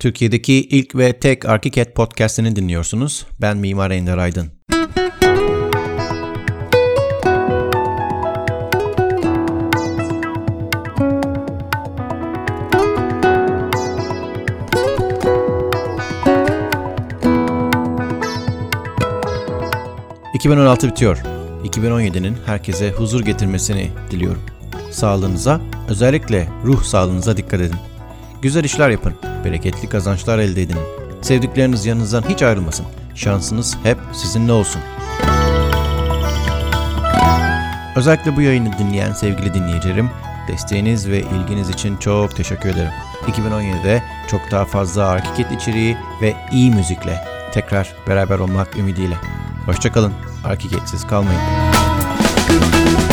Türkiye'deki ilk ve tek Arkiket podcast'ini dinliyorsunuz. Ben Mimar Ender Aydın. ...2016 bitiyor. 2017'nin herkese huzur getirmesini diliyorum. Sağlığınıza, özellikle ruh sağlığınıza dikkat edin. Güzel işler yapın, bereketli kazançlar elde edin. Sevdikleriniz yanınızdan hiç ayrılmasın. Şansınız hep sizinle olsun. Özellikle bu yayını dinleyen sevgili dinleyicilerim, desteğiniz ve ilginiz için çok teşekkür ederim. 2017'de çok daha fazla Arkiket içeriği ve iyi müzikle tekrar beraber olmak ümidiyle. Hoşçakalın, Arkiketsiz kalmayın. Thank